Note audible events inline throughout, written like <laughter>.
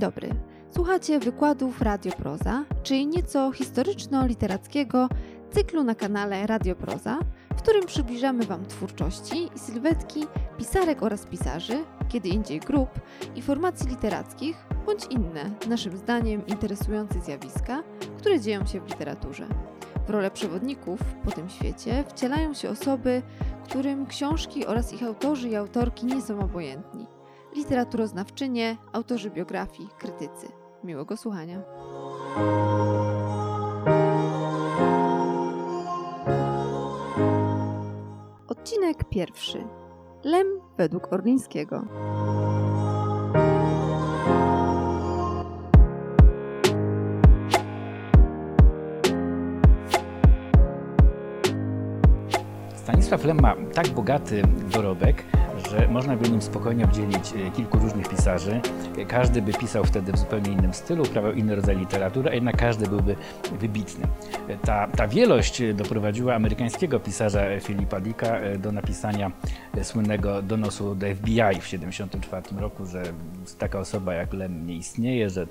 dobry. Słuchacie wykładów Radio Proza, czyli nieco historyczno-literackiego cyklu na kanale Radio Proza, w którym przybliżamy Wam twórczości i sylwetki pisarek oraz pisarzy, kiedy indziej grup i formacji literackich, bądź inne, naszym zdaniem, interesujące zjawiska, które dzieją się w literaturze. W rolę przewodników po tym świecie wcielają się osoby, którym książki oraz ich autorzy i autorki nie są obojętni. Literaturoznawczynie, autorzy biografii, krytycy. Miłego słuchania. Odcinek pierwszy. Lem według Orlińskiego. Stanisław Lem ma tak bogaty dorobek, że można by nim spokojnie obdzielić e, kilku różnych pisarzy. Każdy by pisał wtedy w zupełnie innym stylu, uprawiał inny rodzaj literatury, a jednak każdy byłby wybitny. Ta, ta wielość doprowadziła amerykańskiego pisarza Filipa Dicka e, do napisania słynnego donosu do FBI w 1974 roku, że taka osoba jak Lem nie istnieje, że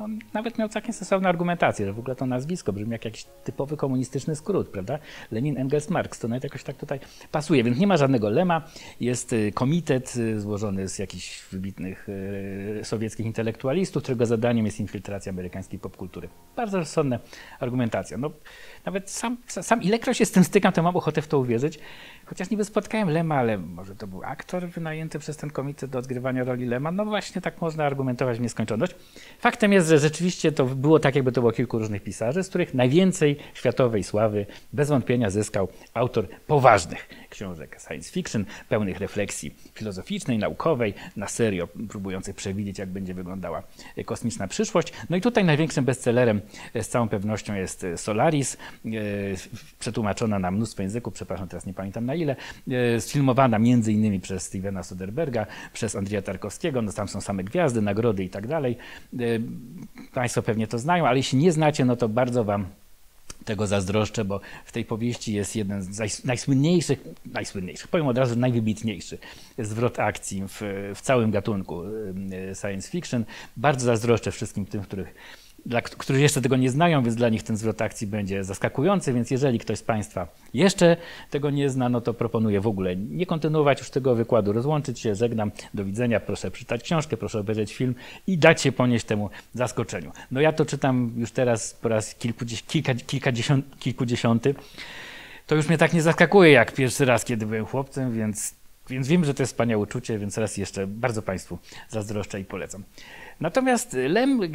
on nawet miał całkiem sensowną argumentację, że w ogóle to nazwisko brzmi jak jakiś typowy komunistyczny skrót, prawda? Lenin, Engels, Marx, to nawet jakoś tak tutaj pasuje, więc nie ma żadnego lema. Jest y, komitet y, złożony z jakichś wybitnych y, sowieckich intelektualistów, którego zadaniem jest infiltracja amerykańskiej popkultury. Bardzo rozsądna argumentacja. No, nawet sam, sam ilekroć się z tym stykam, to mam ochotę w to uwierzyć. Chociaż niby spotkałem Lema, ale może to był aktor wynajęty przez ten komitet do odgrywania roli Lema. No właśnie tak można argumentować w nieskończoność. Faktem jest, że rzeczywiście to było tak, jakby to było kilku różnych pisarzy, z których najwięcej światowej sławy bez wątpienia zyskał autor poważnych książek science fiction, pełnych refleksji filozoficznej, naukowej, na serio próbujących przewidzieć, jak będzie wyglądała kosmiczna przyszłość. No i tutaj największym bestsellerem z całą pewnością jest Solaris, e, przetłumaczona na mnóstwo języków, przepraszam, teraz nie pamiętam na ile, e, sfilmowana między innymi przez Stevena Soderberga, przez Andrzeja Tarkowskiego, no tam są same gwiazdy, nagrody i tak dalej. E, państwo pewnie to znają, ale jeśli nie znacie, no to bardzo Wam tego zazdroszczę, bo w tej powieści jest jeden z najsłynniejszych, najsłynniejszych, powiem od razu najwybitniejszy zwrot akcji w, w całym gatunku science fiction. Bardzo zazdroszczę wszystkim tym, których dla których jeszcze tego nie znają, więc dla nich ten zwrot akcji będzie zaskakujący, więc jeżeli ktoś z Państwa jeszcze tego nie zna, no to proponuję w ogóle nie kontynuować już tego wykładu, rozłączyć się, żegnam, do widzenia, proszę przeczytać książkę, proszę obejrzeć film i dać się ponieść temu zaskoczeniu. No ja to czytam już teraz po raz kilka, kilkadziesiąt, kilkudziesiąty, to już mnie tak nie zaskakuje jak pierwszy raz, kiedy byłem chłopcem, więc, więc wiem, że to jest wspaniałe uczucie, więc raz jeszcze bardzo Państwu zazdroszczę i polecam. Natomiast Lem, e,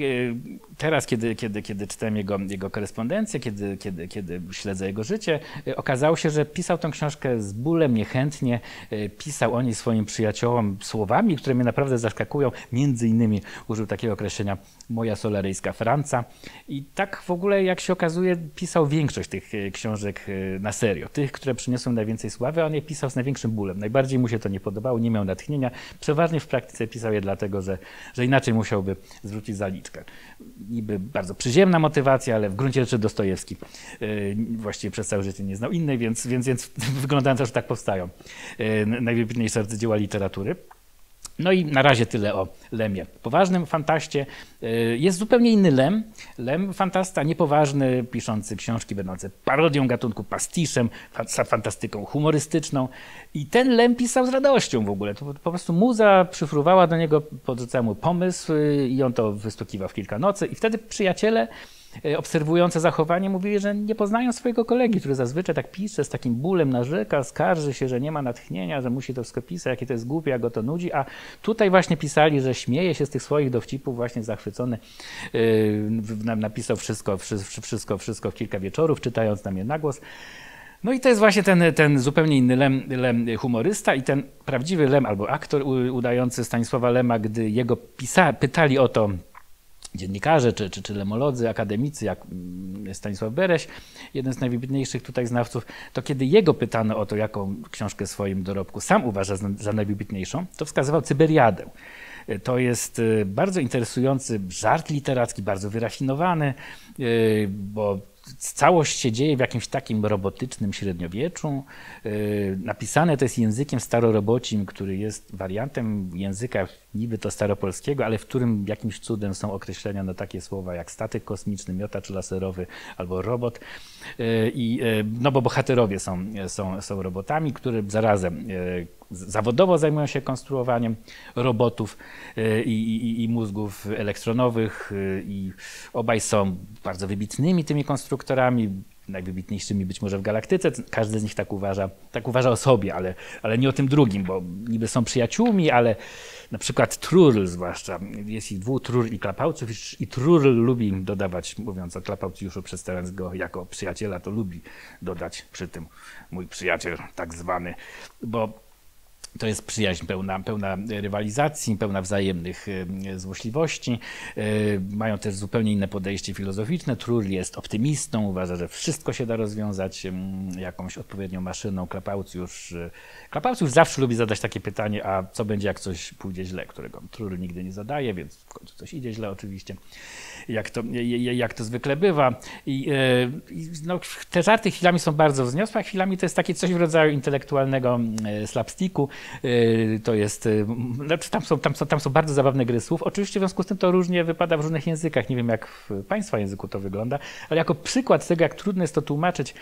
teraz kiedy, kiedy, kiedy czytałem jego, jego korespondencję, kiedy, kiedy, kiedy śledzę jego życie, e, okazało się, że pisał tę książkę z bólem, niechętnie, e, pisał o niej swoim przyjaciołom słowami, które mnie naprawdę zaskakują. Między innymi użył takiego określenia moja solaryjska Franca. I tak w ogóle, jak się okazuje, pisał większość tych książek na serio. Tych, które przyniosły najwięcej sławy, on je pisał z największym bólem. Najbardziej mu się to nie podobało, nie miał natchnienia. Przeważnie w praktyce pisał je dlatego, że, że inaczej musiał musiałby zwrócić zaliczkę. Niby bardzo przyziemna motywacja, ale w gruncie rzeczy Dostojewski y, właściwie przez całe życie nie znał innej, więc, więc, więc <laughs> wygląda na to, że tak powstają najwybitniejsze arcydzieła literatury. No i na razie tyle o Lemie. Poważnym fantaście y, jest zupełnie inny Lem. Lem fantasta niepoważny, piszący książki będące parodią gatunku, pastiszem, fantastyką humorystyczną. I ten Lem pisał z radością w ogóle. To po prostu muza przyfruwała do niego, podrzucała mu pomysł y, i on to wystukiwał w kilka nocy. I wtedy przyjaciele obserwujące zachowanie mówili, że nie poznają swojego kolegi, który zazwyczaj tak pisze, z takim bólem narzeka, skarży się, że nie ma natchnienia, że musi to wszystko pisać, jakie to jest głupie, jak go to nudzi, a tutaj właśnie pisali, że śmieje się z tych swoich dowcipów, właśnie zachwycony. Yy, napisał wszystko, wszystko, wszystko w kilka wieczorów, czytając na mnie na głos. No i to jest właśnie ten, ten zupełnie inny Lem, Lem humorysta i ten prawdziwy Lem albo aktor udający Stanisława Lema, gdy jego pisa, pytali o to, dziennikarze czy, czy, czy lemolodzy, akademicy, jak mm, Stanisław Bereś, jeden z najwybitniejszych tutaj znawców, to kiedy jego pytano o to, jaką książkę w swoim dorobku sam uważa za, najwybitniejszą, to wskazywał Cyberiadę. To jest y, bardzo interesujący żart literacki, bardzo wyrafinowany, y, bo całość się dzieje w jakimś takim robotycznym średniowieczu. Napisane to jest językiem starorobocim, który jest wariantem języka niby to staropolskiego, ale w którym jakimś cudem są określenia na takie słowa jak statek kosmiczny, miotacz laserowy albo robot. E, I, e, no bo bohaterowie są, są, są robotami, które zarazem zawodowo zajmują się konstruowaniem robotów i, i, i mózgów elektronowych i obaj są bardzo wybitnymi tymi konstruktorami, najwybitniejszymi być może w galaktyce. Każdy z nich tak uważa, tak uważa o sobie, ale, ale nie o tym drugim, bo niby są przyjaciółmi, ale na przykład Trurl zwłaszcza, jest ich dwóch, Trurl i Klapałców i Trurl lubi dodawać, mówiąc o Klapałcjuszu, przedstawiając go jako przyjaciela, to lubi dodać przy tym mój przyjaciel tak zwany, bo to jest przyjaźń pełna, pełna rywalizacji, pełna wzajemnych e, złośliwości. E, mają też zupełnie inne podejście filozoficzne. Trul jest optymistą, uważa, że wszystko się da rozwiązać jakąś odpowiednią maszyną. Klapaucjusz, e, Klapaucjusz zawsze lubi zadać takie pytanie, a co będzie, jak coś pójdzie źle, którego Trul nigdy nie zadaje, więc w końcu coś idzie źle oczywiście, jak to, jak to zwykle bywa. I, no, te żarty chwilami są bardzo wzniosłe, a chwilami to jest takie coś w rodzaju intelektualnego slapsticku. Y, to jest, y, tam są, tam, są, tam są bardzo zabawne gry słów. Oczywiście w związku z tym to różnie wypada w różnych językach. Nie wiem, jak w Państwa języku to wygląda, ale jako przykład tego, jak trudno jest to tłumaczyć,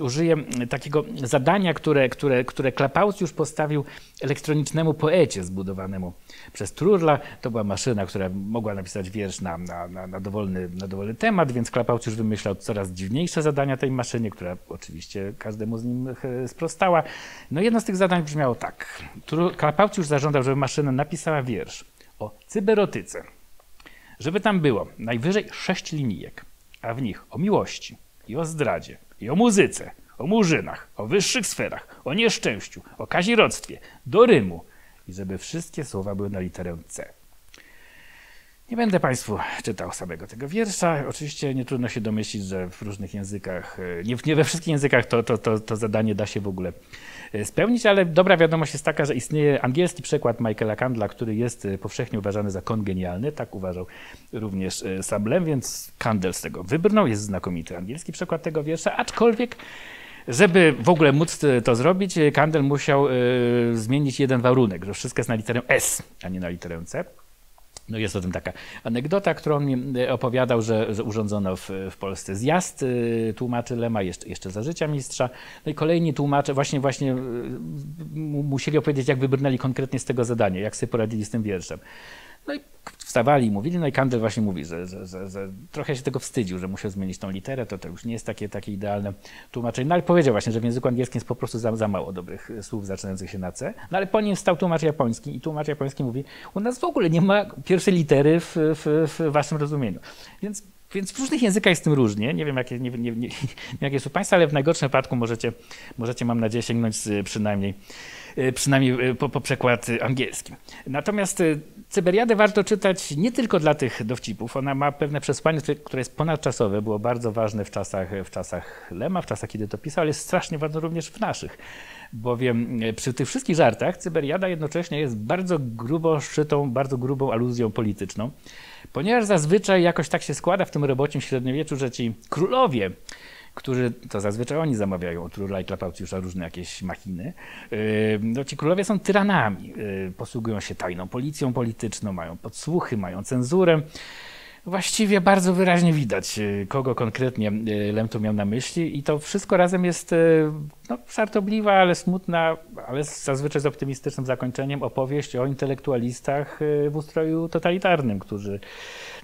użyję takiego zadania, które, które, które Klapaus już postawił elektronicznemu poecie zbudowanemu przez Trurla. To była maszyna, która mogła napisać wiersz na, na, na, na dowolny, na dowolny temat, więc Klapaus już wymyślał coraz dziwniejsze zadania tej maszynie, która oczywiście każdemu z nim e, sprostała. No jedno z tych zadań brzmiało tak. Klapauciusz zażądał, żeby maszyna napisała wiersz o cyberotyce. Żeby tam było najwyżej sześć linijek, a w nich o miłości i o zdradzie i o muzyce, o murzynach, o wyższych sferach, o nieszczęściu, o kazirodztwie, do Rymu i żeby wszystkie słowa były na literę C. Nie będę Państwu czytał samego tego wiersza. Oczywiście nie trudno się domyślić, że w różnych językach, e, nie, nie we wszystkich językach to, to, to, to zadanie da się w ogóle spełnić, ale dobra wiadomość jest taka, że istnieje angielski przekład Michaela Kandla, który jest e, powszechnie uważany za kongenialny. Tak uważał również Sablem, więc Kandel z tego wybrnął. Jest znakomity angielski przekład tego wiersza, aczkolwiek żeby w ogóle móc to zrobić, Kandel musiał zmienić jeden warunek, że wszystko jest na literę S, a nie na literę C. No jest o tym taka anegdota, którą mi e, opowiadał, że, że urządzono w, w Polsce zjazd y, tłumaczy Lema jeszcze, jeszcze za życia mistrza. No i kolejni tłumacze właśnie właśnie y, musieli opowiedzieć, jak wybrnęli konkretnie z tego zadania, jak sobie poradzili z tym wierszem. No i wstawali i mówili, no i Kandel właśnie mówi, że, że, że, że, trochę się tego wstydził, że musiał zmienić tą literę, to to już nie jest takie, takie idealne tłumaczenie. No ale powiedział właśnie, że w języku angielskim jest po prostu za, za mało dobrych słów zaczynających się na C. No ale po nim stał tłumacz japoński i tłumacz japoński mówi, u nas w ogóle nie ma pierwszej litery w, w, w waszym rozumieniu. Więc więc w różnych językach jest tym różnie. Nie wiem, jakie, nie, nie, nie, <laughs> są Państwa, ale w najgorszym wypadku możecie, możecie mam nadzieję, sięgnąć przynajmniej, przynajmniej po, po przekład angielski. Natomiast Cyberiadę warto czytać nie tylko dla tych dowcipów. Ona ma pewne przesłanie, które jest ponadczasowe, było bardzo ważne w czasach, w czasach Lema, w czasach, kiedy to pisał, ale jest strasznie ważne również w naszych. Bowiem e, przy tych wszystkich żartach Cyberiada jednocześnie jest bardzo grubo szczytą, bardzo grubą aluzją polityczną, ponieważ zazwyczaj jakoś tak się składa w tym robocim średniowieczu, że ci królowie którzy, to zazwyczaj oni zamawiają od króla i klapałcjusza różne jakieś machiny, yy, no ci królowie są tyranami, yy, posługują się tajną policją polityczną, mają podsłuchy, mają cenzurę. Właściwie bardzo wyraźnie widać, yy, kogo konkretnie Lem tu miał na myśli. I to wszystko razem jest no, żartobliwa, ale smutna, ale zazwyczaj z optymistycznym zakończeniem. Opowieść o intelektualistach w ustroju totalitarnym, którzy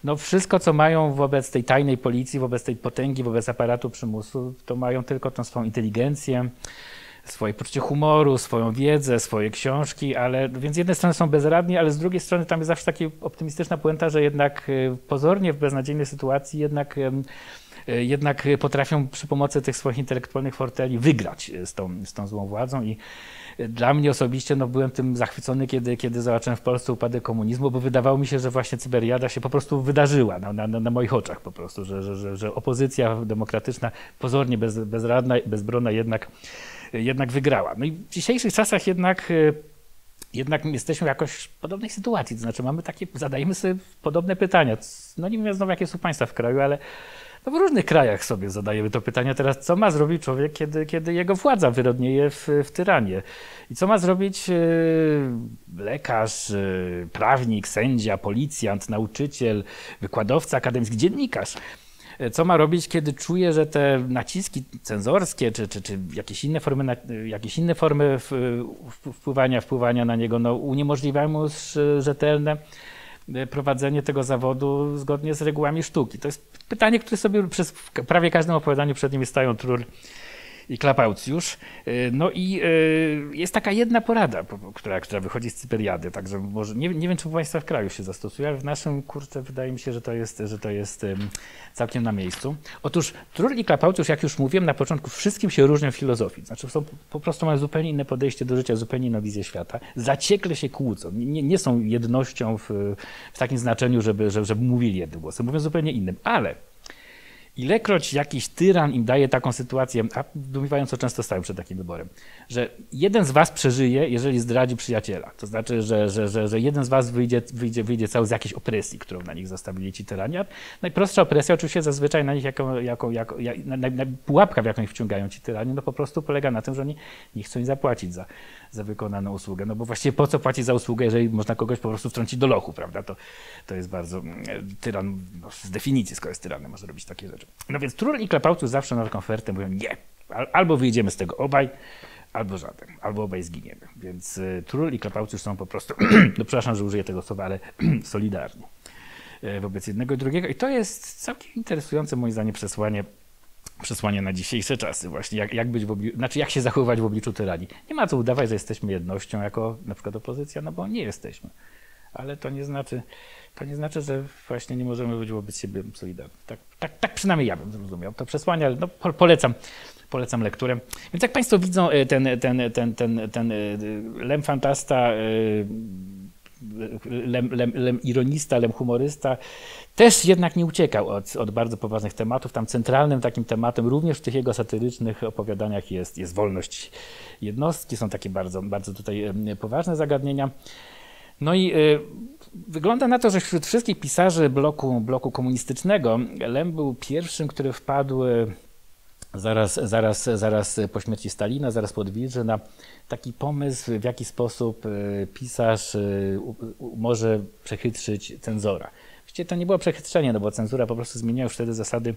no wszystko, co mają wobec tej tajnej policji, wobec tej potęgi, wobec aparatu przymusu, to mają tylko tą swoją inteligencję, swoje poczucie humoru, swoją wiedzę, swoje książki, ale więc z jednej strony są bezradni, ale z drugiej strony tam jest zawsze taka optymistyczna puenta, że jednak e, pozornie w beznadziejnej sytuacji jednak e, jednak potrafią przy pomocy tych swoich intelektualnych forteli wygrać z tą, z tą złą władzą. I dla mnie osobiście no, byłem tym zachwycony, kiedy, kiedy zobaczyłem w Polsce upadek komunizmu, bo wydawało mi się, że właśnie Cyberiada się po prostu wydarzyła na, na, na moich oczach po prostu, że, że, że, że opozycja demokratyczna, pozornie bez, bezradna, bezbronna jednak, jednak wygrała. No i w dzisiejszych czasach jednak jednak jesteśmy jakoś w podobnej sytuacji. To znaczy mamy takie, zadajemy sobie podobne pytania. No nie wiem znowu, jakie są państwa w kraju, ale No w różnych krajach sobie zadajemy to pytanie teraz, co ma zrobić człowiek, kiedy, kiedy jego władza wyrodnieje w, w tyranie? I co ma zrobić e, lekarz, prawnik, sędzia, policjant, nauczyciel, wykładowca, akademicki, dziennikarz? E, co ma robić, kiedy czuje, że te naciski cenzorskie, czy, czy, czy jakieś inne formy, jakieś inne formy wpływania, wpływania na niego no, uniemożliwiają mu rzetelne prowadzenie tego zawodu zgodnie z regułami sztuki? To jest pytanie, które sobie przez prawie każdym opowiadaniu przed nimi stają Trur i Klapaucjusz. Y, no i y, jest taka jedna porada, która, która wychodzi z Cyperiady, także może, nie, nie wiem, czy u Państwa w kraju się zastosuje, ale w naszym kurczę wydaje mi się, że to jest, że to jest całkiem na miejscu. Otóż Trur i Klapaucjusz, jak już mówiłem na początku, wszystkim się różnią w filozofii. Znaczy są, po prostu mają zupełnie inne podejście do życia, zupełnie inną wizję świata. Zaciekle się kłócą. Nie, nie są jednością w, w takim znaczeniu, żeby, żeby, żeby mówili jednym głosem. Mówią zupełnie innym. Ale Ilekroć jakiś tyran im daje taką sytuację, a co często stają przed takim wyborem, że jeden z was przeżyje, jeżeli zdradzi przyjaciela. To znaczy, że, że, że, że jeden z was wyjdzie, wyjdzie, wyjdzie cały z jakiejś opresji, którą na nich zostawili ci tyrani. Najprostsza opresja oczywiście zazwyczaj na nich, jako, jako, jako, jak, na, na, pułapka, w jaką ich wciągają ci tyrani, no po prostu polega na tym, że oni nie chcą im zapłacić za, za wykonaną usługę. No bo właściwie po co płacić za usługę, jeżeli można kogoś po prostu wtrącić do lochu, prawda? To, to jest bardzo, mm, tyran no, z definicji, skoro jest tyranem, może robić takie rzeczy. No więc Trul i Klapałców zawsze na taką ofertę mówią nie, albo wyjdziemy z tego obaj, albo żaden, albo obaj zginiemy. Więc y, i Klapałców są po prostu, <clears throat> no przepraszam, że użyję tego słowa, ale <clears throat> solidarni y, wobec jednego i drugiego. I to jest całkiem interesujące moim zdaniem przesłanie przesłanie na dzisiejsze czasy właśnie, jak, jak być w znaczy jak się zachowywać w obliczu tyranii. Nie ma co udawać, że jesteśmy jednością jako na przykład opozycja, no bo nie jesteśmy. Ale to nie znaczy, to nie znaczy, że właśnie nie możemy być wobec siebie solidarni. Tak, tak, tak przynajmniej ja bym zrozumiał to przesłanie, ale no, polecam, polecam lekturę. Więc jak Państwo widzą e, ten, ten, ten, ten, ten e, Lem Fantasta, e, lem, lem, lem ironista, lem humorysta, też jednak nie uciekał od, od, bardzo poważnych tematów. Tam centralnym takim tematem, również w tych jego satyrycznych opowiadaniach, jest, jest wolność jednostki. Są takie bardzo, bardzo tutaj poważne zagadnienia. No i y, wygląda na to, że wśród wszystkich pisarzy bloku, bloku komunistycznego Lem był pierwszym, który wpadł zaraz, zaraz, zaraz po śmierci Stalina, zaraz po na taki pomysł, w jaki sposób y, pisarz y, może przechytrzyć cenzora. Właściwie to nie było przechytrzenie, no bo cenzura po prostu zmieniała już wtedy zasady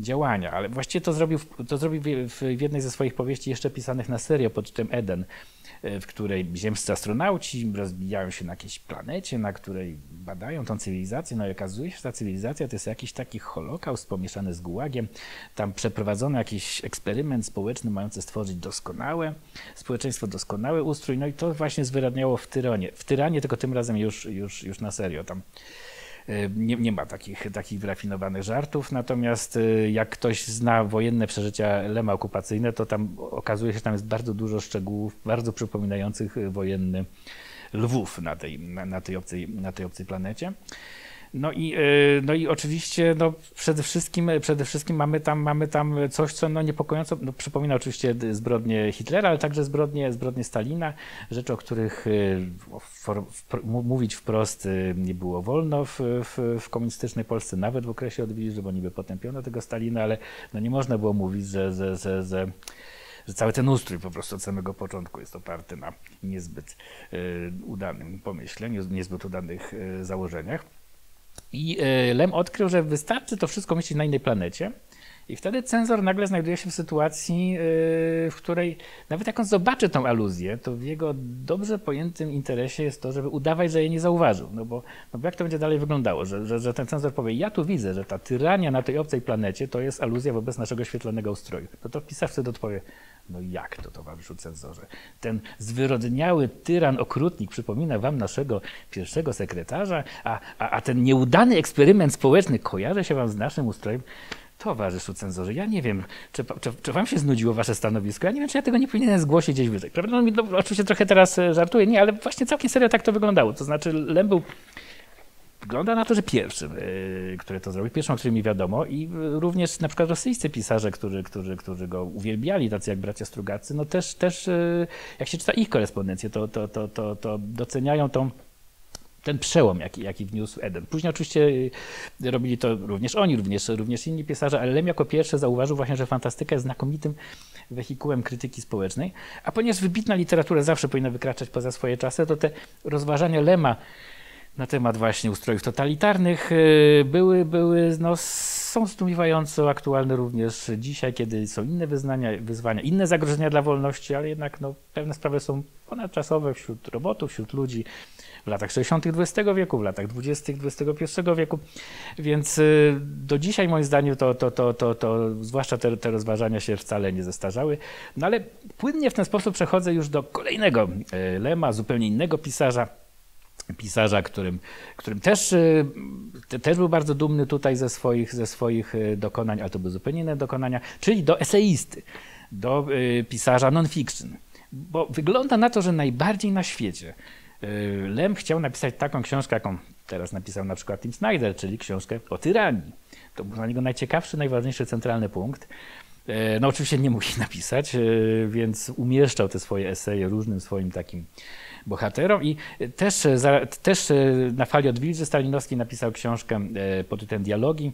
działania, ale właściwie to zrobił, to zrobił w jednej ze swoich powieści jeszcze pisanych na serio pod tytułem Eden, e, w której ziemscy astronauci rozbijają się na jakiejś planecie, na której badają tą cywilizację, no i okazuje się, że ta cywilizacja to jest jakiś taki holokaust pomieszany z gułagiem. Tam przeprowadzono jakiś eksperyment społeczny mający stworzyć doskonałe społeczeństwo, doskonały ustrój, no i to właśnie zwyradniało w Tyranie. W Tyranie, tylko tym razem już, już, już na serio. Tam E, nie, nie ma takich, takich wyrafinowanych żartów, natomiast e, jak ktoś zna wojenne przeżycia Lema okupacyjne, to tam okazuje się, że tam jest bardzo dużo szczegółów, bardzo przypominających wojenny Lwów na tej, na tej, obcej, na tej obcej planecie. No i, e, no i oczywiście no przede, wszystkim, przede wszystkim mamy tam, mamy tam coś, co no niepokojąco no przypomina oczywiście zbrodnie Hitlera, ale także zbrodnie, zbrodnie Stalina, rzeczy, o których e, for, mówić wprost e, nie było wolno w, w, w, komunistycznej Polsce, nawet w okresie odwilży, bo niby potępiono tego Stalina, ale no nie można było mówić, że, że, że, że że cały ten ustrój po prostu od samego początku jest oparty na niezbyt udanym pomyśle, niezbyt udanych założeniach. I e, Lem odkrył, że wystarczy to wszystko myśleć na innej planecie. I wtedy cenzor nagle znajduje się w sytuacji, e, w której nawet jak on zobaczy tą aluzję, to w jego dobrze pojętym interesie jest to, żeby udawać, że jej nie zauważył. No bo, no bo jak to będzie dalej wyglądało? Że, że, że ten cenzor powie, ja tu widzę, że ta tyrania na tej obcej planecie to jest aluzja wobec naszego świetlanego ustroju. To to pisarz wtedy odpowie, no jak to, towarzyszu cenzorze? Ten zwyrodniały tyran, okrutnik przypomina wam naszego pierwszego sekretarza, a, a, a ten nieudany eksperyment społeczny kojarzy się wam z naszym ustrojem? Towarzyszu cenzorze, ja nie wiem, czy, czy, czy, wam się znudziło wasze stanowisko? Ja nie wiem, czy ja tego nie powinienem zgłosić gdzieś wyżej. Prawda? No, no, oczywiście trochę teraz e, żartuję, nie, ale właśnie całkiem serio tak to wyglądało. To znaczy Lem był Wygląda na to, że pierwszym, y, który to zrobił, pierwszym, o którym mi wiadomo i również na przykład rosyjscy pisarze, którzy, którzy, którzy go uwielbiali, tacy jak bracia Strugacy, no też, też y, jak się czyta ich korespondencję, to, to, to, to, to doceniają tą ten przełom, jaki, jaki wniósł Eden. Później oczywiście robili to również oni, również, również inni pisarze, ale Lem jako pierwszy zauważył właśnie, że fantastyka jest znakomitym wehikułem krytyki społecznej, a ponieważ wybitna literatura zawsze powinna wykraczać poza swoje czasy, to te rozważania Lema na temat właśnie ustrojów totalitarnych y, były, były no, są zdumiewająco aktualne również dzisiaj, kiedy są inne wyznania, wyzwania, inne zagrożenia dla wolności, ale jednak no, pewne sprawy są ponadczasowe wśród robotów, wśród ludzi w latach 60. XX wieku, w latach 20. XXI wieku. Więc y, do dzisiaj moim zdaniem to, to, to, to, to zwłaszcza te, te rozważania się wcale nie zestarzały. No ale płynnie w ten sposób przechodzę już do kolejnego y, lema, zupełnie innego pisarza, pisarza, którym, którym też, y, też był bardzo dumny tutaj ze swoich, ze swoich dokonań, ale to były zupełnie inne dokonania, czyli do eseisty, do pisarza non-fiction. Bo wygląda na to, że najbardziej na świecie Y, Lem chciał napisać taką książkę, jaką teraz napisał na przykład Tim Snyder, czyli książkę o tyranii. To był dla niego najciekawszy, najważniejszy centralny punkt. Y, no oczywiście nie mógł <laughs> ich napisać, y, więc umieszczał te swoje eseje różnym swoim takim bohaterom i też, też na fali od Wilży Stalinowski napisał książkę pod tytułem Dialogi,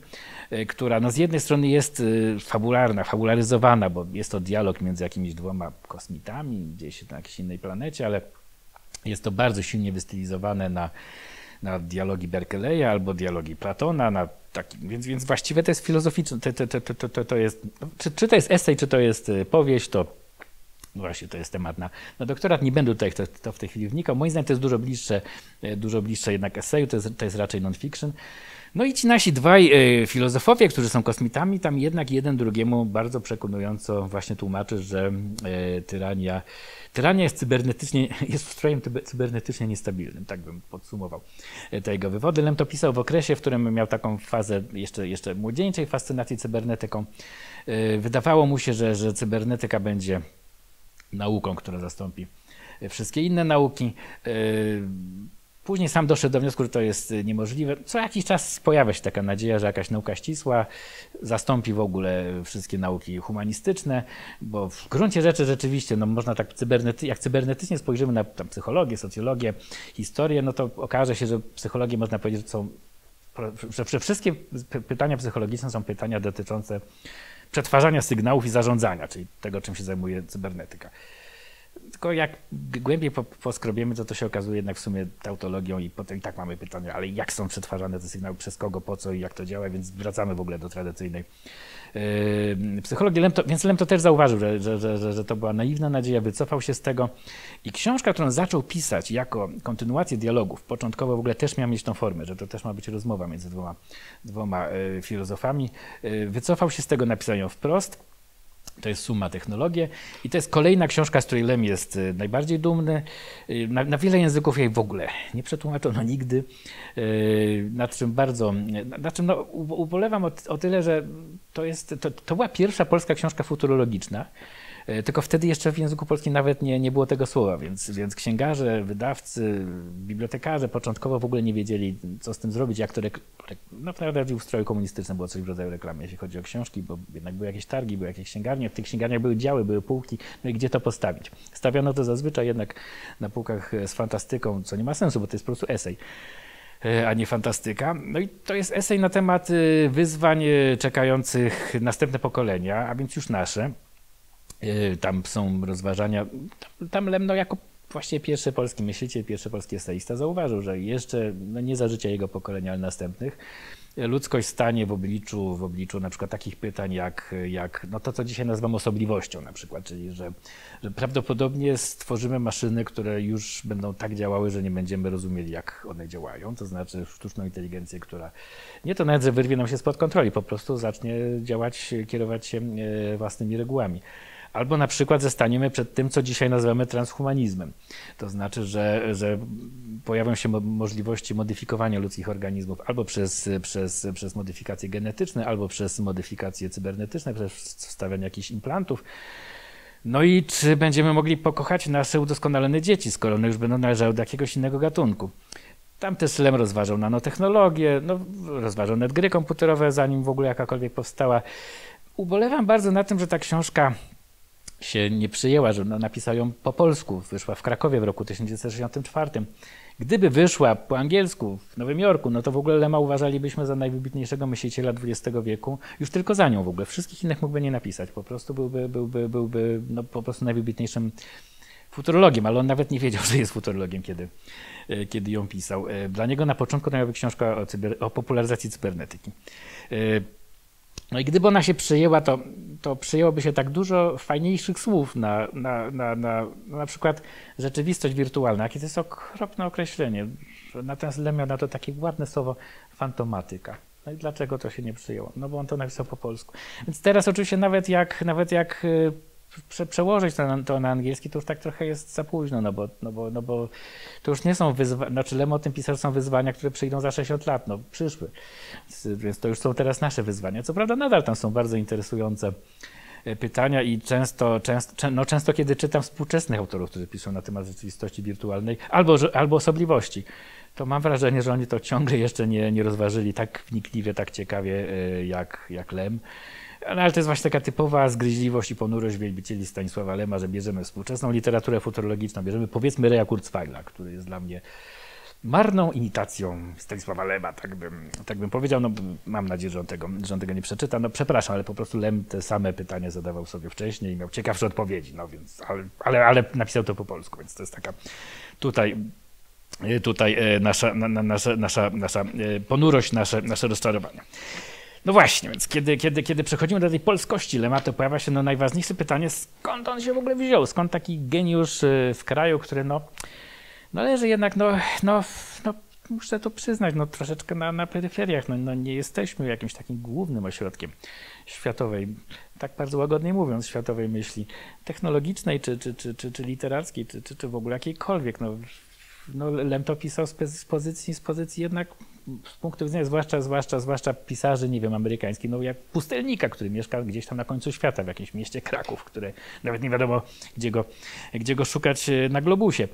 która no z jednej strony jest fabularna, fabularyzowana, bo jest to dialog między jakimiś dwoma kosmitami gdzieś na jakiejś innej planecie, ale jest to bardzo silnie wystylizowane na, na dialogi Berkeleya albo dialogi Platona, na taki, więc, więc właściwie to jest filozoficzne, to, to, to, to, to jest, czy, czy to jest esej, czy to jest y, powieść, to no właśnie to jest temat na, na doktorat. Nie będę tutaj to, to w tej chwili wnikał. Moim zdaniem to jest dużo bliższe, y, dużo bliższe jednak eseju, to jest, to jest raczej non-fiction. No i ci nasi dwaj y, filozofowie, którzy są kosmitami, tam jednak jeden drugiemu bardzo przekonująco właśnie tłumaczy, że y, tyrania, tyrania jest cybernetycznie, <laughs> jest ustrojem cybernetycznie niestabilnym, tak bym podsumował y, te jego wywody. Lem to pisał w okresie, w którym miał taką fazę jeszcze, jeszcze młodzieńczej fascynacji cybernetyką. Wydawało mu się, że, że cybernetyka będzie nauką, która zastąpi wszystkie inne nauki. Później sam doszedł do wniosku, że to jest y, niemożliwe. Co jakiś czas pojawia się taka nadzieja, że jakaś nauka ścisła zastąpi w ogóle wszystkie nauki humanistyczne, bo w gruncie rzeczy rzeczywiście, no można tak cybernety, jak cybernetycznie spojrzymy na tam, psychologię, socjologię, historię, no to okaże się, że psychologię można powiedzieć, że są, że, wszystkie pytania psychologiczne są pytania dotyczące przetwarzania sygnałów i zarządzania, czyli tego, czym się zajmuje cybernetyka. Tylko jak głębiej poskrobiemy, to to się okazuje jednak w sumie tautologią i potem i tak mamy pytanie, ale jak są przetwarzane te sygnały, przez kogo, po co i jak to działa, więc wracamy w ogóle do tradycyjnej yy, psychologii. Lem to, więc Lem to też zauważył, że, że, że, że to była naiwna nadzieja, wycofał się z tego i książka, którą zaczął pisać jako kontynuację dialogów, początkowo w ogóle też miała mieć tą formę, że to też ma być rozmowa między dwoma, dwoma yy, filozofami, yy, wycofał się z tego, napisał ją wprost, to jest Suma Technologie i to jest kolejna książka, z której Lem jest y, najbardziej dumny. Y, na, na wiele języków jej w ogóle nie przetłumaczono nigdy, y, nad czym bardzo, nad czym no, ubolewam o, o tyle, że to, jest, to, to była pierwsza polska książka futurologiczna. E, tylko wtedy jeszcze w języku polskim nawet nie, nie było tego słowa, więc, więc księgarze, wydawcy, bibliotekarze początkowo w ogóle nie wiedzieli, co z tym zrobić, jak to. Rek- prawda, w ustroju komunistycznym było coś w rodzaju reklamy, jeśli chodzi o książki, bo jednak były jakieś targi, były jakieś księgarnie, w tych księgarniach były działy, były półki, no i gdzie to postawić? Stawiano to zazwyczaj jednak na półkach z fantastyką, co nie ma sensu, bo to jest po prostu esej e, a nie fantastyka. No i to jest esej na temat e, wyzwań czekających następne pokolenia, a więc już nasze. Y, tam są rozważania. Tam Lemno jako właściwie pierwszy polski myśliciel, pierwszy polski eseista zauważył, że jeszcze no nie za życia jego pokolenia, ale następnych, ludzkość stanie w obliczu, w obliczu na przykład takich pytań jak, jak no to, co dzisiaj nazywam osobliwością na przykład, czyli że, że prawdopodobnie stworzymy maszyny, które już będą tak działały, że nie będziemy rozumieli, jak one działają, to znaczy sztuczną inteligencję, która nie to nawet, wyrwie nam się spod kontroli, po prostu zacznie działać, kierować się e, własnymi regułami. Albo na przykład zostaniemy przed tym, co dzisiaj nazywamy transhumanizmem. To znaczy, że, że pojawią się możliwości modyfikowania ludzkich organizmów albo przez, przez, przez modyfikacje genetyczne, albo przez modyfikacje cybernetyczne, przez wstawianie jakichś implantów. No i czy będziemy mogli pokochać nasze udoskonalone dzieci, skoro one już będą należały do jakiegoś innego gatunku? Tam też Lem rozważał nanotechnologię, no, rozważał net gry komputerowe, zanim w ogóle jakakolwiek powstała. Ubolewam bardzo na tym, że ta książka się nie przyjęła, że napisał ją po polsku, wyszła w Krakowie w roku 1964. Gdyby wyszła po angielsku w Nowym Jorku, no to w ogóle Lema uważalibyśmy za najwybitniejszego myśliciela XX wieku, już tylko za nią w ogóle. Wszystkich innych mógłby nie napisać, po prostu byłby, byłby, byłby no, po prostu najwybitniejszym futurologiem, ale on nawet nie wiedział, <laughs> że jest futurologiem, kiedy, e, kiedy ją pisał. E, dla niego na początku to miała być książka o, cyber, o popularyzacji cybernetyki. No i gdyby ona się przyjęła, to, to przyjęłoby się tak dużo fajniejszych słów na, na, na, na, na przykład rzeczywistość wirtualna. Jakie to jest okropne określenie. Natomiast Lem miał na to takie ładne słowo fantomatyka. No i dlaczego to się nie przyjęło? No bo on to napisał po polsku. Więc teraz oczywiście nawet jak, nawet jak prze, przełożyć to na, to na, angielski, to już tak trochę jest za późno, no bo, no bo, no bo to już nie są wyzwania, znaczy Lem o tym pisał, są wyzwania, które przyjdą za 60 lat, no przyszły. Więc, to już są teraz nasze wyzwania. Co prawda nadal tam są bardzo interesujące e, pytania i często, często, no często kiedy czytam współczesnych autorów, którzy piszą na temat rzeczywistości wirtualnej albo, albo osobliwości, to mam wrażenie, że oni to ciągle jeszcze nie, nie rozważyli tak wnikliwie, tak ciekawie e, jak, jak Lem. No, ale to jest właśnie taka typowa zgryźliwość i ponurość wielbicieli Stanisława Lema, że bierzemy współczesną literaturę futurologiczną, bierzemy powiedzmy Reja Kurzweila, który jest dla mnie marną imitacją Stanisława Lema, tak bym, tak bym powiedział. No, mam nadzieję, że on, tego, że on tego nie przeczyta. No przepraszam, ale po prostu Lem te same pytania zadawał sobie wcześniej i miał ciekawsze odpowiedzi, no więc, ale, ale, ale napisał to po polsku, więc to jest taka tutaj tutaj e, nasza, na, nasza, nasza, nasza e, ponurość, nasze, nasze rozczarowanie. No właśnie, więc kiedy, kiedy, kiedy przechodzimy do tej polskości Lematu, pojawia się no najważniejsze pytanie, skąd on się w ogóle wziął? Skąd taki geniusz y, w kraju, który no, no leży jednak, no, no, no muszę to przyznać, no troszeczkę na, na peryferiach, no, no nie jesteśmy jakimś takim głównym ośrodkiem światowej, tak bardzo łagodnie mówiąc, światowej myśli technologicznej, czy, czy, czy, czy, czy literackiej, czy, czy, czy w ogóle jakiejkolwiek. No, no Lem to pisał z pozycji, z pozycji jednak z punktu widzenia zwłaszcza, zwłaszcza, zwłaszcza pisarzy, nie wiem, amerykańskich, no jak pustelnika, który mieszka gdzieś tam na końcu świata, w jakimś mieście Kraków, które nawet nie wiadomo, gdzie go, gdzie go szukać e, na globusie.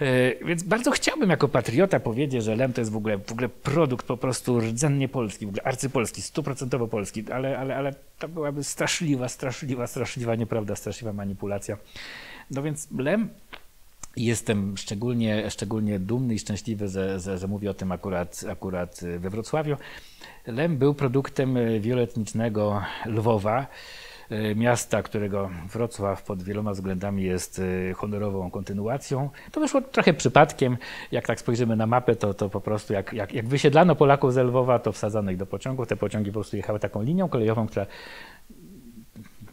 E, więc bardzo chciałbym jako patriota powiedzieć, że Lem to jest w ogóle, w ogóle produkt po prostu rdzennie polski, w ogóle arcypolski, stuprocentowo polski, ale, ale, ale to byłaby straszliwa, straszliwa, straszliwa nieprawda, straszliwa manipulacja. No więc Lem Jestem szczególnie, szczególnie dumny i szczęśliwy, że, że, że mówię o tym akurat, akurat we Wrocławiu. Lem był produktem wieloetnicznego Lwowa, e, miasta, którego Wrocław pod wieloma względami jest e, honorową kontynuacją. To wyszło trochę przypadkiem. Jak tak spojrzymy na mapę, to, to po prostu jak, jak, jak wysiedlano Polaków z Lwowa, to wsadzano ich do pociągów. Te pociągi po prostu jechały taką linią kolejową, która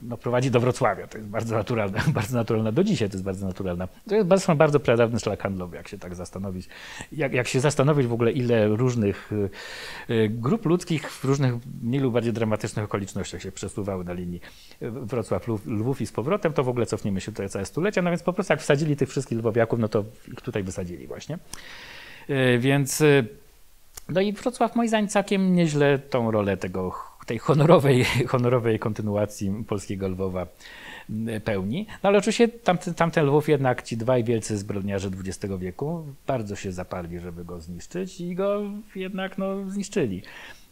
no, prowadzi do Wrocławia. To jest bardzo naturalne, <laughs> bardzo naturalne. Do dzisiaj to jest bardzo naturalne. To jest bardzo, bardzo pradawny szlak handlowy, jak się tak zastanowić. Jak, jak się zastanowić w ogóle, ile różnych y, y, grup ludzkich w różnych mniej lub bardziej dramatycznych okolicznościach się przesuwały na linii Wrocław, Lwów i z powrotem, to w ogóle cofniemy się tutaj całe stulecia. No więc po prostu jak wsadzili tych wszystkich lwowiaków, no to ich tutaj wysadzili właśnie. Y, więc no i Wrocław moim zdaniem całkiem nieźle tą rolę tego tej honorowej, honorowej kontynuacji polskiego Lwowa pełni. No ale oczywiście tamten, tamten Lwów jednak ci dwaj wielcy zbrodniarze XX wieku bardzo się zaparli, żeby go zniszczyć i go jednak no, zniszczyli.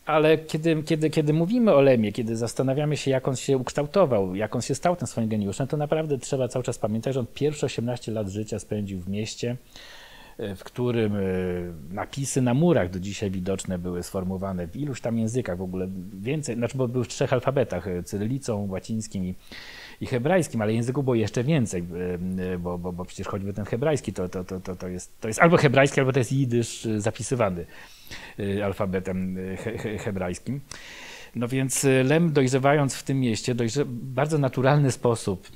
Ale kiedy, kiedy, kiedy mówimy o Lemie, kiedy zastanawiamy się, jak on się ukształtował, jak on się stał tym swoim geniuszem, to naprawdę trzeba cały czas pamiętać, że on pierwsze 18 lat życia spędził w mieście, w którym e, napisy na murach do dzisiaj widoczne były sformułowane w iluś tam językach, w ogóle więcej, znaczy bo były w trzech alfabetach, e, cyrylicą, łacińskim i, i hebrajskim, ale języków było jeszcze więcej, e, bo, bo, bo przecież choćby ten hebrajski to, to, to, to, jest, to jest albo hebrajski, albo to jest jidysz zapisywany alfabetem he, he, hebrajskim. No więc Lem dojrzewając w tym mieście, dojrze, bardzo naturalny sposób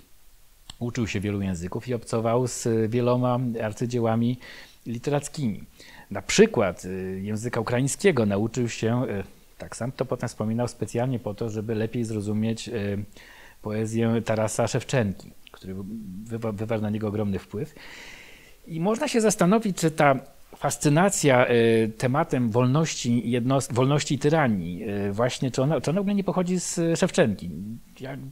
uczył się wielu języków i obcował z wieloma arcydziełami literackimi. Na przykład y, języka ukraińskiego nauczył się, y, tak sam to potem wspominał, specjalnie po to, żeby lepiej zrozumieć y, poezję Tarasa Szewczenki, który wywarł na niego ogromny wpływ. I można się zastanowić, czy ta fascynacja tematem wolności, jednost, wolności i tyranii, właśnie, czy ona, czy ona w ogóle nie pochodzi z Szewczenki.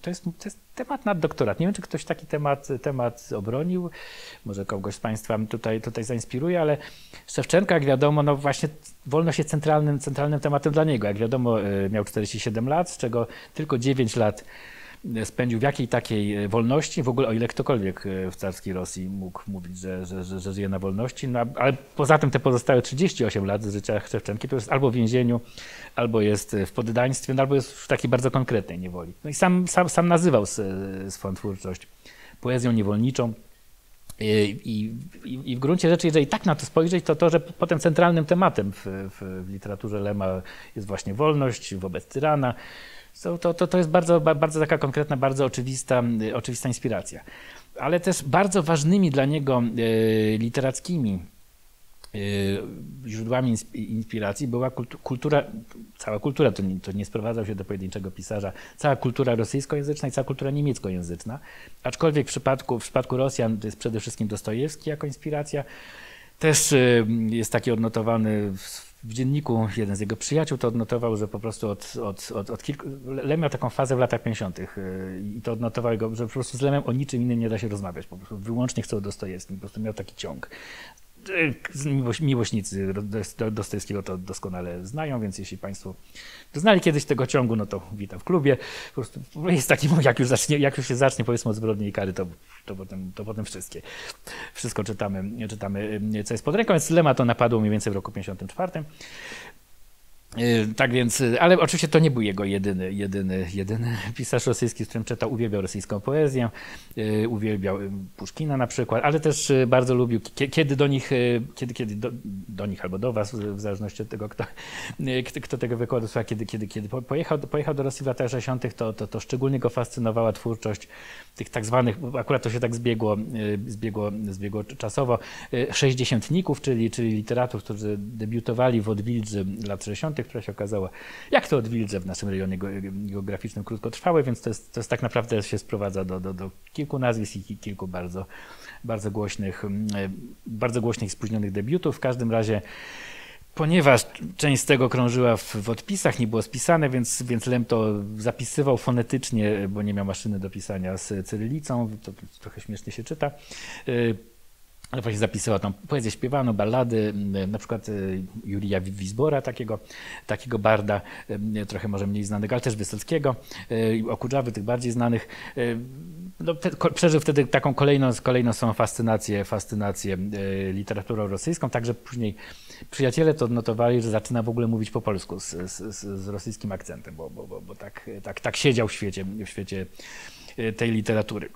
To jest, to jest temat nad doktorat. Nie wiem, czy ktoś taki temat, temat obronił. Może kogoś z Państwa tutaj, tutaj zainspiruje, ale Szewczenka, jak wiadomo, no właśnie wolność jest centralnym, centralnym tematem dla niego. Jak wiadomo, miał 47 lat, z czego tylko 9 lat spędził w jakiej takiej wolności, w ogóle o ile ktokolwiek w carskiej Rosji mógł mówić, że, że, że, że żyje na wolności, no, ale poza tym te pozostałe 38 lat życia Szewczenki to jest albo w więzieniu, albo jest w poddaństwie, no, albo jest w takiej bardzo konkretnej niewoli. No i sam, sam, sam nazywał swoją twórczość poezją niewolniczą. I, i, I, w gruncie rzeczy, jeżeli tak na to spojrzeć, to to, że potem centralnym tematem w, w, w literaturze Lema jest właśnie wolność wobec tyrana, to, to, to, to jest bardzo, bardzo taka konkretna, bardzo oczywista, oczywista inspiracja. Ale też bardzo ważnymi dla niego e, literackimi e, źródłami inspiracji była kultura, cała kultura, to nie, to nie sprowadzał się do pojedynczego pisarza, cała kultura rosyjskojęzyczna i cała kultura niemieckojęzyczna. Aczkolwiek w przypadku, w przypadku Rosjan to jest przede wszystkim Dostojewski jako inspiracja. Też jest taki odnotowany w w dzienniku jeden z jego przyjaciół to odnotował, że po prostu od, od, od, od kilku... Lem miał taką fazę w latach 50. Y, i to odnotował go, że po prostu z Lemem o niczym innym nie da się rozmawiać. Po prostu wyłącznie chcą Dostojewskim. Po prostu miał taki ciąg. Miłośnicy Dostojewskiego to doskonale znają, więc jeśli Państwo znali kiedyś tego ciągu, no to witam w klubie. Po prostu jest taki, jak już, zacznie, jak już się zacznie powiedzmy od zbrodni i kary, to, to, potem, to potem wszystkie. Wszystko czytamy, czytamy, co jest pod ręką, więc Lema to napadło mniej więcej w roku 54. Y, tak więc, y, ale oczywiście to nie był jego jedyny, jedyny, jedyny <laughs> pisarz rosyjski, z którym czytał, uwielbiał rosyjską poezję, y, uwielbiał Puszkina na przykład, ale też bardzo lubił, kiedy do nich, kiedy, kiedy do, do nich albo do was, w zależności od tego, kto, kto tego wykładu słucha, kiedy, kiedy, kiedy pojechał, pojechał do Rosji w latach 60., to, to, to szczególnie go fascynowała twórczość tych tak zwanych, akurat to się tak zbiegło, zbiegło, zbiegło czasowo, sześćdziesiętników, czyli, czyli literatów, którzy debiutowali w Odwilży lat 60., która się okazała, jak to odwilże w naszym rejonie geograficznym krótkotrwałe, więc to jest, to jest tak naprawdę się sprowadza do, do, do kilku nazwisk i kilku bardzo, bardzo głośnych, mm, bardzo głośnych spóźnionych debiutów. W każdym razie Ponieważ część z tego krążyła w, w, odpisach, nie było spisane, więc, więc Lem to zapisywał fonetycznie, bo nie miał maszyny do pisania z cyrylicą, to, trochę śmiesznie się czyta. Ale właśnie zapisywał tam poezję śpiewaną, ballady, na przykład y, Jurija Wizbora, takiego, takiego barda, y, trochę może mniej znanego, ale też Wysockiego, y, Okudżawy, tych bardziej znanych. No, przeżył wtedy taką kolejną, kolejną swoją fascynację, fascynację literaturą rosyjską, także później przyjaciele to odnotowali, że zaczyna w ogóle mówić po polsku z, z, z rosyjskim akcentem, bo, bo, bo, bo tak, tak, tak siedział w świecie, w świecie tej literatury.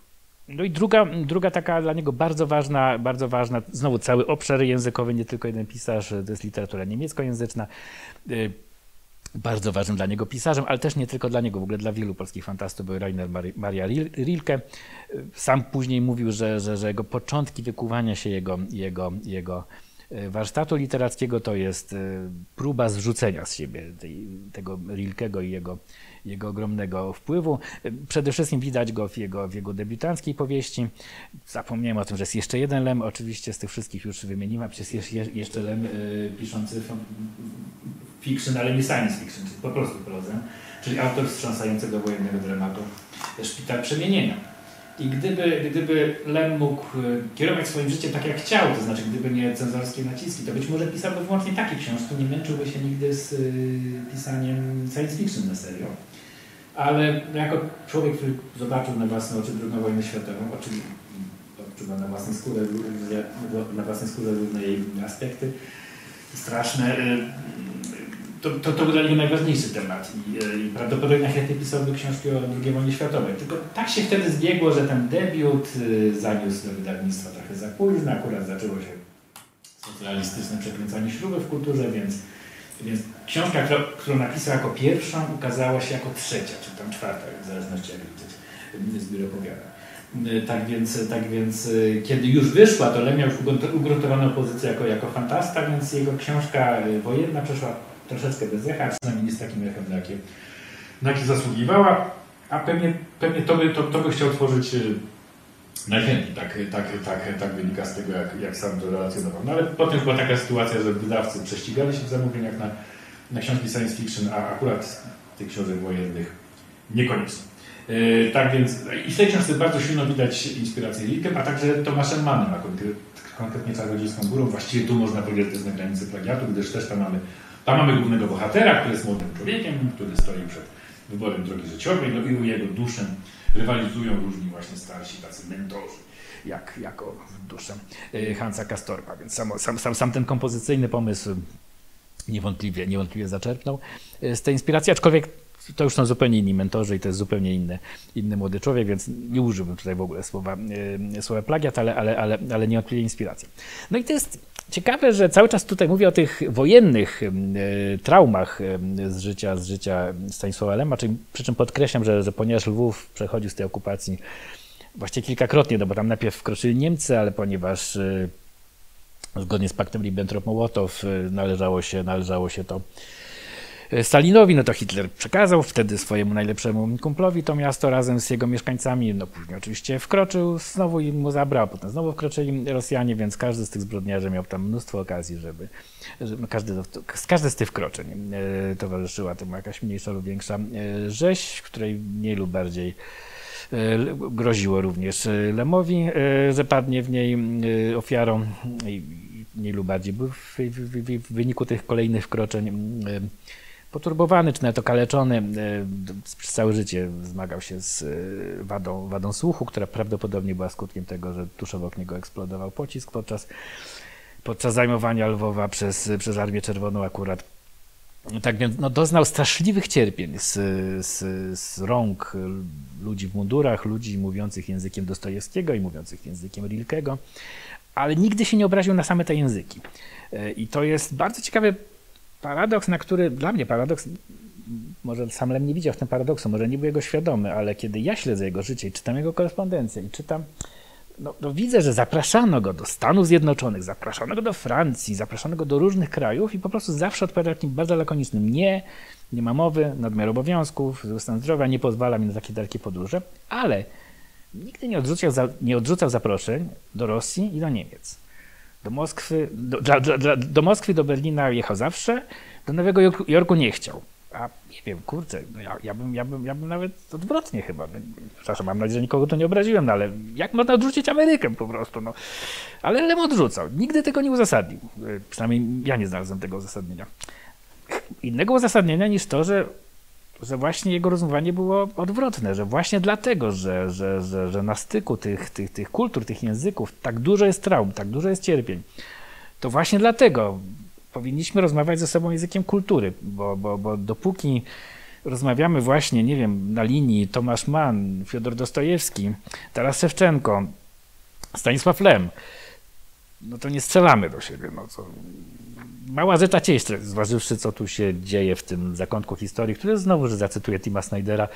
No i druga, druga taka dla niego bardzo ważna, bardzo ważna, znowu cały obszar językowy, nie tylko jeden pisarz, to jest literatura niemieckojęzyczna. Y, bardzo ważnym dla niego pisarzem, ale też nie tylko dla niego, w ogóle dla wielu polskich fantastów był Rainer Maria Rilke. Y, sam później mówił, że, że, że jego początki wykuwania się jego, jego, jego y, warsztatu literackiego to jest próba zrzucenia z siebie tej, tego Rilkego i jego, jego ogromnego wpływu. Przede wszystkim widać go w jego, w jego debiutanckiej powieści. Zapomniałem o tym, że jest jeszcze jeden Lem, oczywiście z tych wszystkich już wymieniłem, przecież jest jeszcze Lem y, piszący fiction, ale nie science fiction, czyli po prostu prozę, czyli autor wstrząsającego wojennego dramatu Szpital Przemienienia. I gdyby, gdyby Lem mógł y, kierować swoim życiem tak jak chciał, to znaczy gdyby nie cenzorskie naciski, to być może pisałby wyłącznie takie książki, nie męczyłby się nigdy z y, pisaniem science fiction na serio ale jako człowiek, który zobaczył na własne oczy II wojnę światową, oczywiście odczuwa na własnej skórze, na własnej skórze różne jej aspekty straszne, y, to, to, to był dla niego najważniejszy temat i, y, i prawdopodobnie chętnie pisałby książki o II wojnie światowej. Tylko tak się wtedy zbiegło, że ten debiut y, zaniósł do wydawnictwa trochę za późno, akurat zaczęło się socjalistyczne przekręcanie śruby w kulturze, więc więc książka, którą, napisał jako pierwszą, ukazała się jako trzecia, czy tam czwarta, w zależności jak liczyć, zbiór opowiadań. Tak więc, tak więc kiedy już wyszła, to Lem miał już ugruntowaną pozycję jako, jako fantasta, więc jego książka wojenna przeszła troszeczkę bez echa, przynajmniej nie z takim echem, na jakie zasługiwała, a pewnie, pewnie to, by, to, to by chciał tworzyć Najchętniej tak, tak, tak, tak wynika z tego, jak, jak sam to relacjonował. No ale potem była taka sytuacja, że wydawcy prześcigali się w zamówieniach na, na książki science fiction, a akurat tych książek wojennych niekoniecznie. Yy, tak więc i w tej książce bardzo silno widać inspirację Rilkiem, a także Tomaszem Mannem, a konkretnie Czarodziejską Górą. Właściwie tu można powiedzieć, że jest na granicy plagiatu, gdyż też tam mamy, tam mamy głównego bohatera, który jest młodym człowiekiem, który stoi przed wyborem drogi życiowej, no i jego duszę rywalizują różni właśnie starsi tacy mentorzy, jak, jako duszę y, Hansa Kastorpa, więc sam, sam, sam, sam ten kompozycyjny pomysł niewątpliwie, niewątpliwie zaczerpnął z tej inspiracji, aczkolwiek to już są zupełnie inni mentorzy i to jest zupełnie inny, inny młody człowiek, więc nie użyłbym tutaj w ogóle słowa, yy, słowa plagiat, ale, ale, ale, ale niewątpliwie inspiracja. No i to jest ciekawe, że cały czas tutaj mówię o tych wojennych yy, traumach yy, z życia, z życia Stanisława Lema, czyli, przy czym podkreślam, że, że ponieważ Lwów przechodził z tej okupacji właściwie kilkakrotnie, no bo tam najpierw wkroczyli Niemcy, ale ponieważ zgodnie z paktem Ribbentrop-Mołotow należało się, należało się to E, Stalinowi, no to Hitler przekazał wtedy swojemu najlepszemu kumplowi to miasto razem z jego mieszkańcami. No później oczywiście wkroczył znowu i mu zabrał, potem znowu wkroczyli Rosjanie, więc każdy z tych zbrodniarzy miał tam mnóstwo okazji, żeby, żeby no każdy, każdy z tych wkroczeń e, towarzyszyła temu jakaś mniejsza lub większa rzeź, której mniej lub bardziej groziło również Lemowi, że padnie w niej ofiarą mniej lub bardziej, bo w, w, w wyniku tych kolejnych wkroczeń poturbowany, czy nawet okaleczony. E, przez całe życie zmagał się z e, wadą, wadą słuchu, która prawdopodobnie była skutkiem tego, że tuż obok niego eksplodował pocisk podczas, podczas zajmowania Lwowa przez, przez Armię Czerwoną akurat. Tak więc no, doznał straszliwych cierpień z, z, z rąk ludzi w mundurach, ludzi mówiących językiem Dostojewskiego i mówiących językiem Rilkego, ale nigdy się nie obraził na same te języki. E, I to jest bardzo ciekawe paradoks, na który dla mnie paradoks, może sam Lem nie widział w tym paradoksu, może nie był jego świadomy, ale kiedy ja śledzę jego życie i czytam jego korespondencję i czytam, no, no widzę, że zapraszano go do Stanów Zjednoczonych, zapraszano go do Francji, zapraszano go do różnych krajów i po prostu zawsze odpowiadał takim bardzo lakonicznym nie, nie ma mowy, nadmiar obowiązków, stan zdrowia nie pozwala mi na takie dalekie podróże, ale nigdy nie odrzucał, nie odrzucał zaproszeń do Rosji i do Niemiec. Do Moskwy, do, dla, dla, do Moskwy, do Berlina jechał zawsze, do Nowego Jorku nie chciał. A wiem, kurczę, no ja, ja, bym, ja, bym, ja bym nawet odwrotnie chyba. No, przepraszam, mam nadzieję, że nikogo to nie obraziłem, no ale jak można odrzucić Amerykę po prostu? No. Ale Lem odrzucał. Nigdy tego nie uzasadnił. E, przynajmniej ja nie znalazłem tego uzasadnienia. Innego uzasadnienia niż to, że że właśnie jego rozumowanie było odwrotne, że właśnie dlatego, że, że, że, że na styku tych, tych, tych kultur, tych języków tak dużo jest traum, tak dużo jest cierpień, to właśnie dlatego powinniśmy rozmawiać ze sobą językiem kultury, bo, bo, bo dopóki rozmawiamy właśnie, nie wiem, na linii Tomasz Mann, Fiodor Dostojewski, Taras Szewczenko, Stanisław Lem, no to nie strzelamy do siebie. No mała zeta cieść, zważywszy co tu się dzieje w tym zakątku historii, który znowu, że zacytuję Tima Snydera,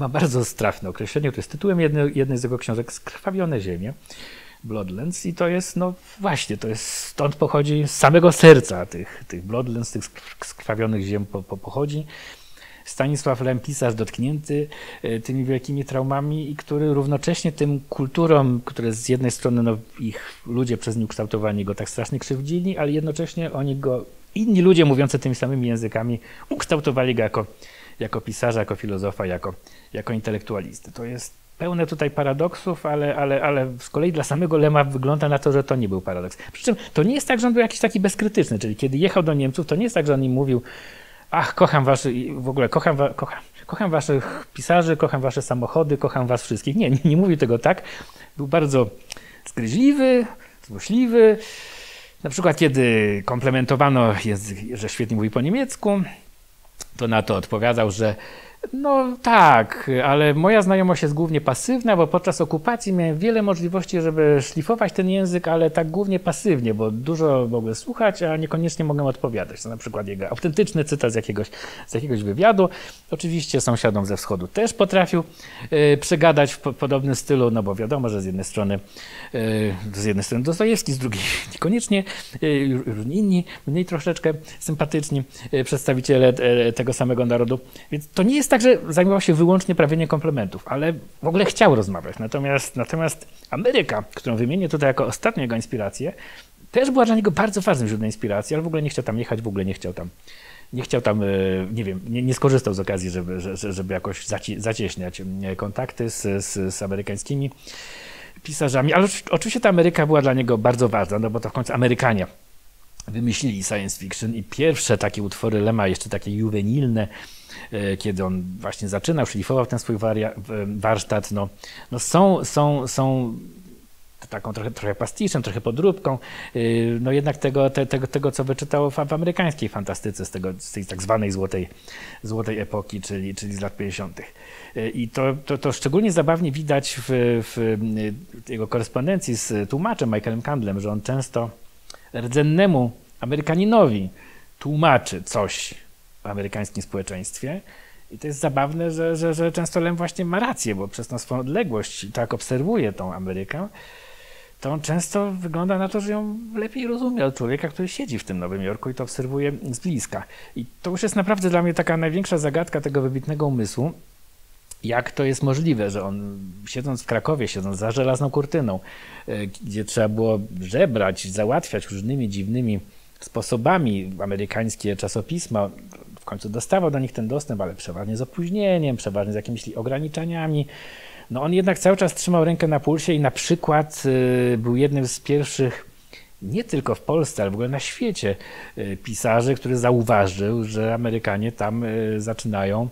ma bardzo strafne określenie, to jest tytułem jednej, jednej z jego książek Skrwawione ziemie. Bloodlands i to jest, no właśnie, to jest, stąd pochodzi z samego serca tych, tych Bloodlands, tych skrwawionych ziem po, po, pochodzi. Stanisław Lem, pisarz dotknięty e, tymi wielkimi traumami i który równocześnie tym kulturom, które z jednej strony no, ich ludzie przez nie ukształtowani go tak strasznie krzywdzili, ale jednocześnie oni go, inni ludzie mówiący tymi samymi językami ukształtowali go jako, jako pisarza, jako filozofa, jako, jako intelektualisty. To jest pełne tutaj paradoksów, ale, ale, ale z kolei dla samego Lema wygląda na to, że to nie był paradoks. Przy czym to nie jest tak, że on był jakiś taki bezkrytyczny, czyli kiedy jechał do Niemców, to nie jest tak, że on im mówił, ach, kocham waszych, w ogóle kocham, kocham, kocham waszych pisarzy, kocham wasze samochody, kocham was wszystkich. Nie, nie, nie mówił tego tak. Był bardzo zgryźliwy, złośliwy. Na przykład, kiedy komplementowano że świetnie mówi po niemiecku, to na to odpowiadał, że no tak, ale moja znajomość jest głównie pasywna, bo podczas okupacji miałem wiele możliwości, żeby szlifować ten język, ale tak głównie pasywnie, bo dużo mogłem słuchać, a niekoniecznie mogę odpowiadać. To na przykład jego autentyczny cytat z jakiegoś, z jakiegoś wywiadu. Oczywiście sąsiadom ze wschodu też potrafił y, przegadać w po, podobnym stylu, no bo wiadomo, że z jednej strony y, z jednej strony Dostojewski, z drugiej <laughs> niekoniecznie, y, różni inni, mniej troszeczkę sympatyczni przedstawiciele tego samego narodu. Więc to nie jest tak, tak, że zajmował się wyłącznie prawieniem komplementów, ale w ogóle chciał rozmawiać. Natomiast, natomiast Ameryka, którą wymienię tutaj jako ostatnią jego inspirację, też była dla niego bardzo ważnym źródłem inspiracji, ale w ogóle nie chciał tam jechać, w ogóle nie chciał tam, nie chciał tam, e, nie wiem, nie, nie skorzystał z okazji, żeby, żeby jakoś zacieśniać e, kontakty z, z, z amerykańskimi pisarzami, ale oczywiście ta Ameryka była dla niego bardzo ważna, no bo to w końcu Amerykanie wymyślili science fiction i pierwsze takie utwory Lema, jeszcze takie juwenilne, kiedy on właśnie zaczynał, szlifował ten swój warsztat, no, no są, są, są taką trochę, trochę pastiszem, trochę podróbką, yy, no jednak tego, te, tego, tego co wyczytał w, w amerykańskiej fantastyce z, tego, z tej tak zwanej złotej, złotej epoki, czyli, czyli z lat 50. Yy, I to, to, to szczególnie zabawnie widać w, w jego korespondencji z tłumaczem Michaelem Campbellem, że on często rdzennemu Amerykaninowi tłumaczy coś amerykańskim społeczeństwie. I to jest zabawne, że, że, że często Lem właśnie ma rację, bo przez tą swoją odległość, tak obserwuje tą Amerykę, to on często wygląda na to, że ją lepiej rozumie od człowieka, który siedzi w tym Nowym Jorku i to obserwuje z bliska. I to już jest naprawdę dla mnie taka największa zagadka tego wybitnego umysłu, jak to jest możliwe, że on siedząc w Krakowie, siedząc za żelazną kurtyną, e, gdzie trzeba było żebrać, załatwiać różnymi dziwnymi sposobami amerykańskie czasopisma, końcu dostawał do nich ten dostęp, ale przeważnie z opóźnieniem, przeważnie z jakimiś ograniczeniami. No on jednak cały czas trzymał rękę na pulsie i na przykład y, był jednym z pierwszych nie tylko w Polsce, ale w ogóle na świecie y, pisarzy, który zauważył, że Amerykanie tam y, zaczynają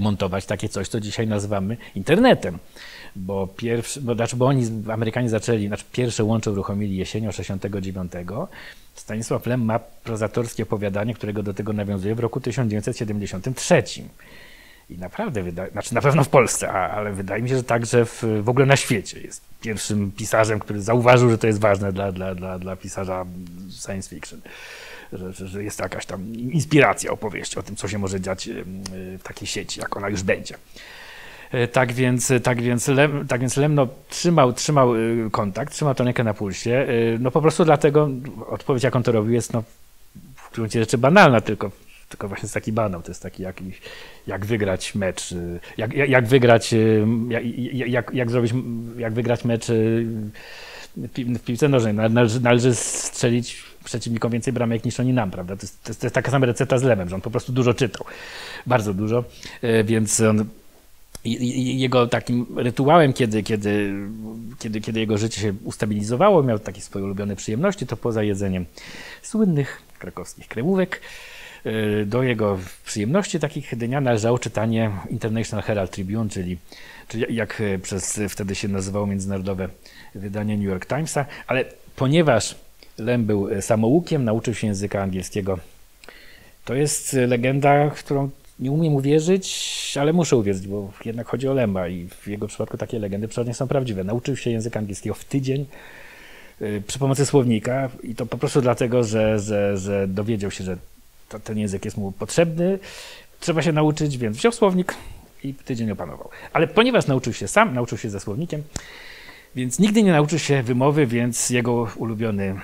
montować takie coś, co dzisiaj nazywamy internetem. Bo, pierwszy, bo, znaczy, bo oni, Amerykanie zaczęli, znaczy pierwsze łącze uruchomili jesienią 69. Stanisław Lem ma prozatorskie opowiadanie, którego do tego nawiązuje w roku 1973. I naprawdę, wydaje, znaczy na pewno w Polsce, a, ale wydaje mi się, że także w, w ogóle na świecie jest pierwszym pisarzem, który zauważył, że to jest ważne dla, dla, dla, dla pisarza science fiction. Że, że, że jest jakaś tam inspiracja opowieści o tym, co się może dziać w takiej sieci, jak ona już będzie. E, Tak więc, tak więc, Lem, tak więc Lem no, trzymał, trzymał y, kontakt, trzymał to rękę na pulsie. No po prostu dlatego odpowiedź, jak on to robił, jest no, w gruncie rzeczy banalna, tylko, tylko właśnie jest taki banał. To jest taki jak, jak wygrać mecz, jak, jak, jak wygrać, jak, jak, jak zrobić, jak wygrać mecz w pi- w piłce nożnej. Nale- Należy, należy strzelić przeciwnikom więcej bramek niż oni nam, prawda? To jest, to jest, to jest taka sama recepta z Lemem, że on po prostu dużo czytał. Bardzo dużo, więc on Jego takim rytuałem, kiedy, kiedy, kiedy, kiedy jego życie się ustabilizowało, miał takie swoje ulubione przyjemności, to poza jedzeniem słynnych krakowskich kremówek, y, do jego przyjemności takich dnia należało czytanie International Herald Tribune, czyli, czyli jak y, przez wtedy się nazywało międzynarodowe wydanie New York Timesa, ale ponieważ Lem był y, samoukiem, nauczył się języka angielskiego to jest legenda, którą nie umiem uwierzyć, ale muszę uwierzyć, bo jednak chodzi o Lema i w jego przypadku takie legendy przeważnie są prawdziwe. Nauczył się języka angielskiego w tydzień y, przy pomocy słownika i to po prostu dlatego, że, że, że dowiedział się, że to, ten język jest mu potrzebny, trzeba się nauczyć, więc wziął słownik i tydzień opanował. Ale ponieważ nauczył się sam, nauczył się ze słownikiem, więc nigdy nie nauczył się wymowy, więc jego ulubiony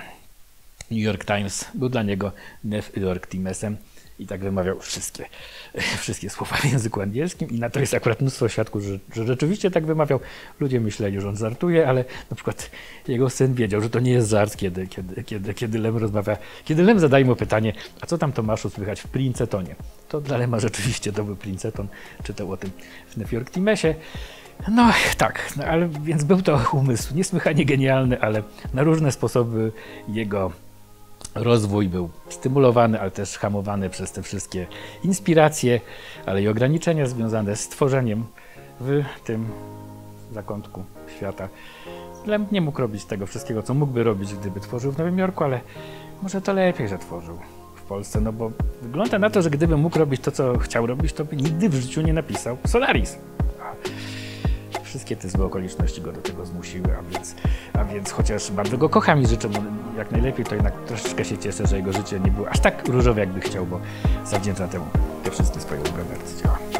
New York Times był dla niego New York Timesem i tak wymawiał wszystkie, <laughs> wszystkie słowa w języku angielskim i na to jest akurat mnóstwo świadków, że, że rzeczywiście tak wymawiał. Ludzie myśleli, że on żartuje, ale na przykład jego syn wiedział, że to nie jest żart, kiedy, kiedy, kiedy, kiedy Lem rozmawia, kiedy Lem zadaje mu pytanie, a co tam Tomaszu słychać w Princetonie? To dla Lema rzeczywiście to był Princeton, czytał o tym w New York Timesie. No tak, no, ale więc był to umysł niesłychanie genialny, ale na różne sposoby jego rozwój był stymulowany, ale też hamowany przez te wszystkie inspiracje, ale i ograniczenia związane z tworzeniem w tym zakątku świata. Lem nie mógł robić tego wszystkiego, co mógłby robić, gdyby tworzył w Nowym Jorku, ale może to lepiej, że tworzył w Polsce, no bo wygląda na to, że gdyby mógł robić to, co chciał robić, to by nigdy w życiu nie napisał Solaris. Wszystkie te złe okoliczności go do tego zmusiły, a więc, a więc chociaż bardzo go kocham i życzę mu jak najlepiej, to jednak troszeczkę się cieszę, że jego życie nie było aż tak różowe, jakby chciał, bo zawdzięcza temu te wszystkie swoje ulubione arcydzieła.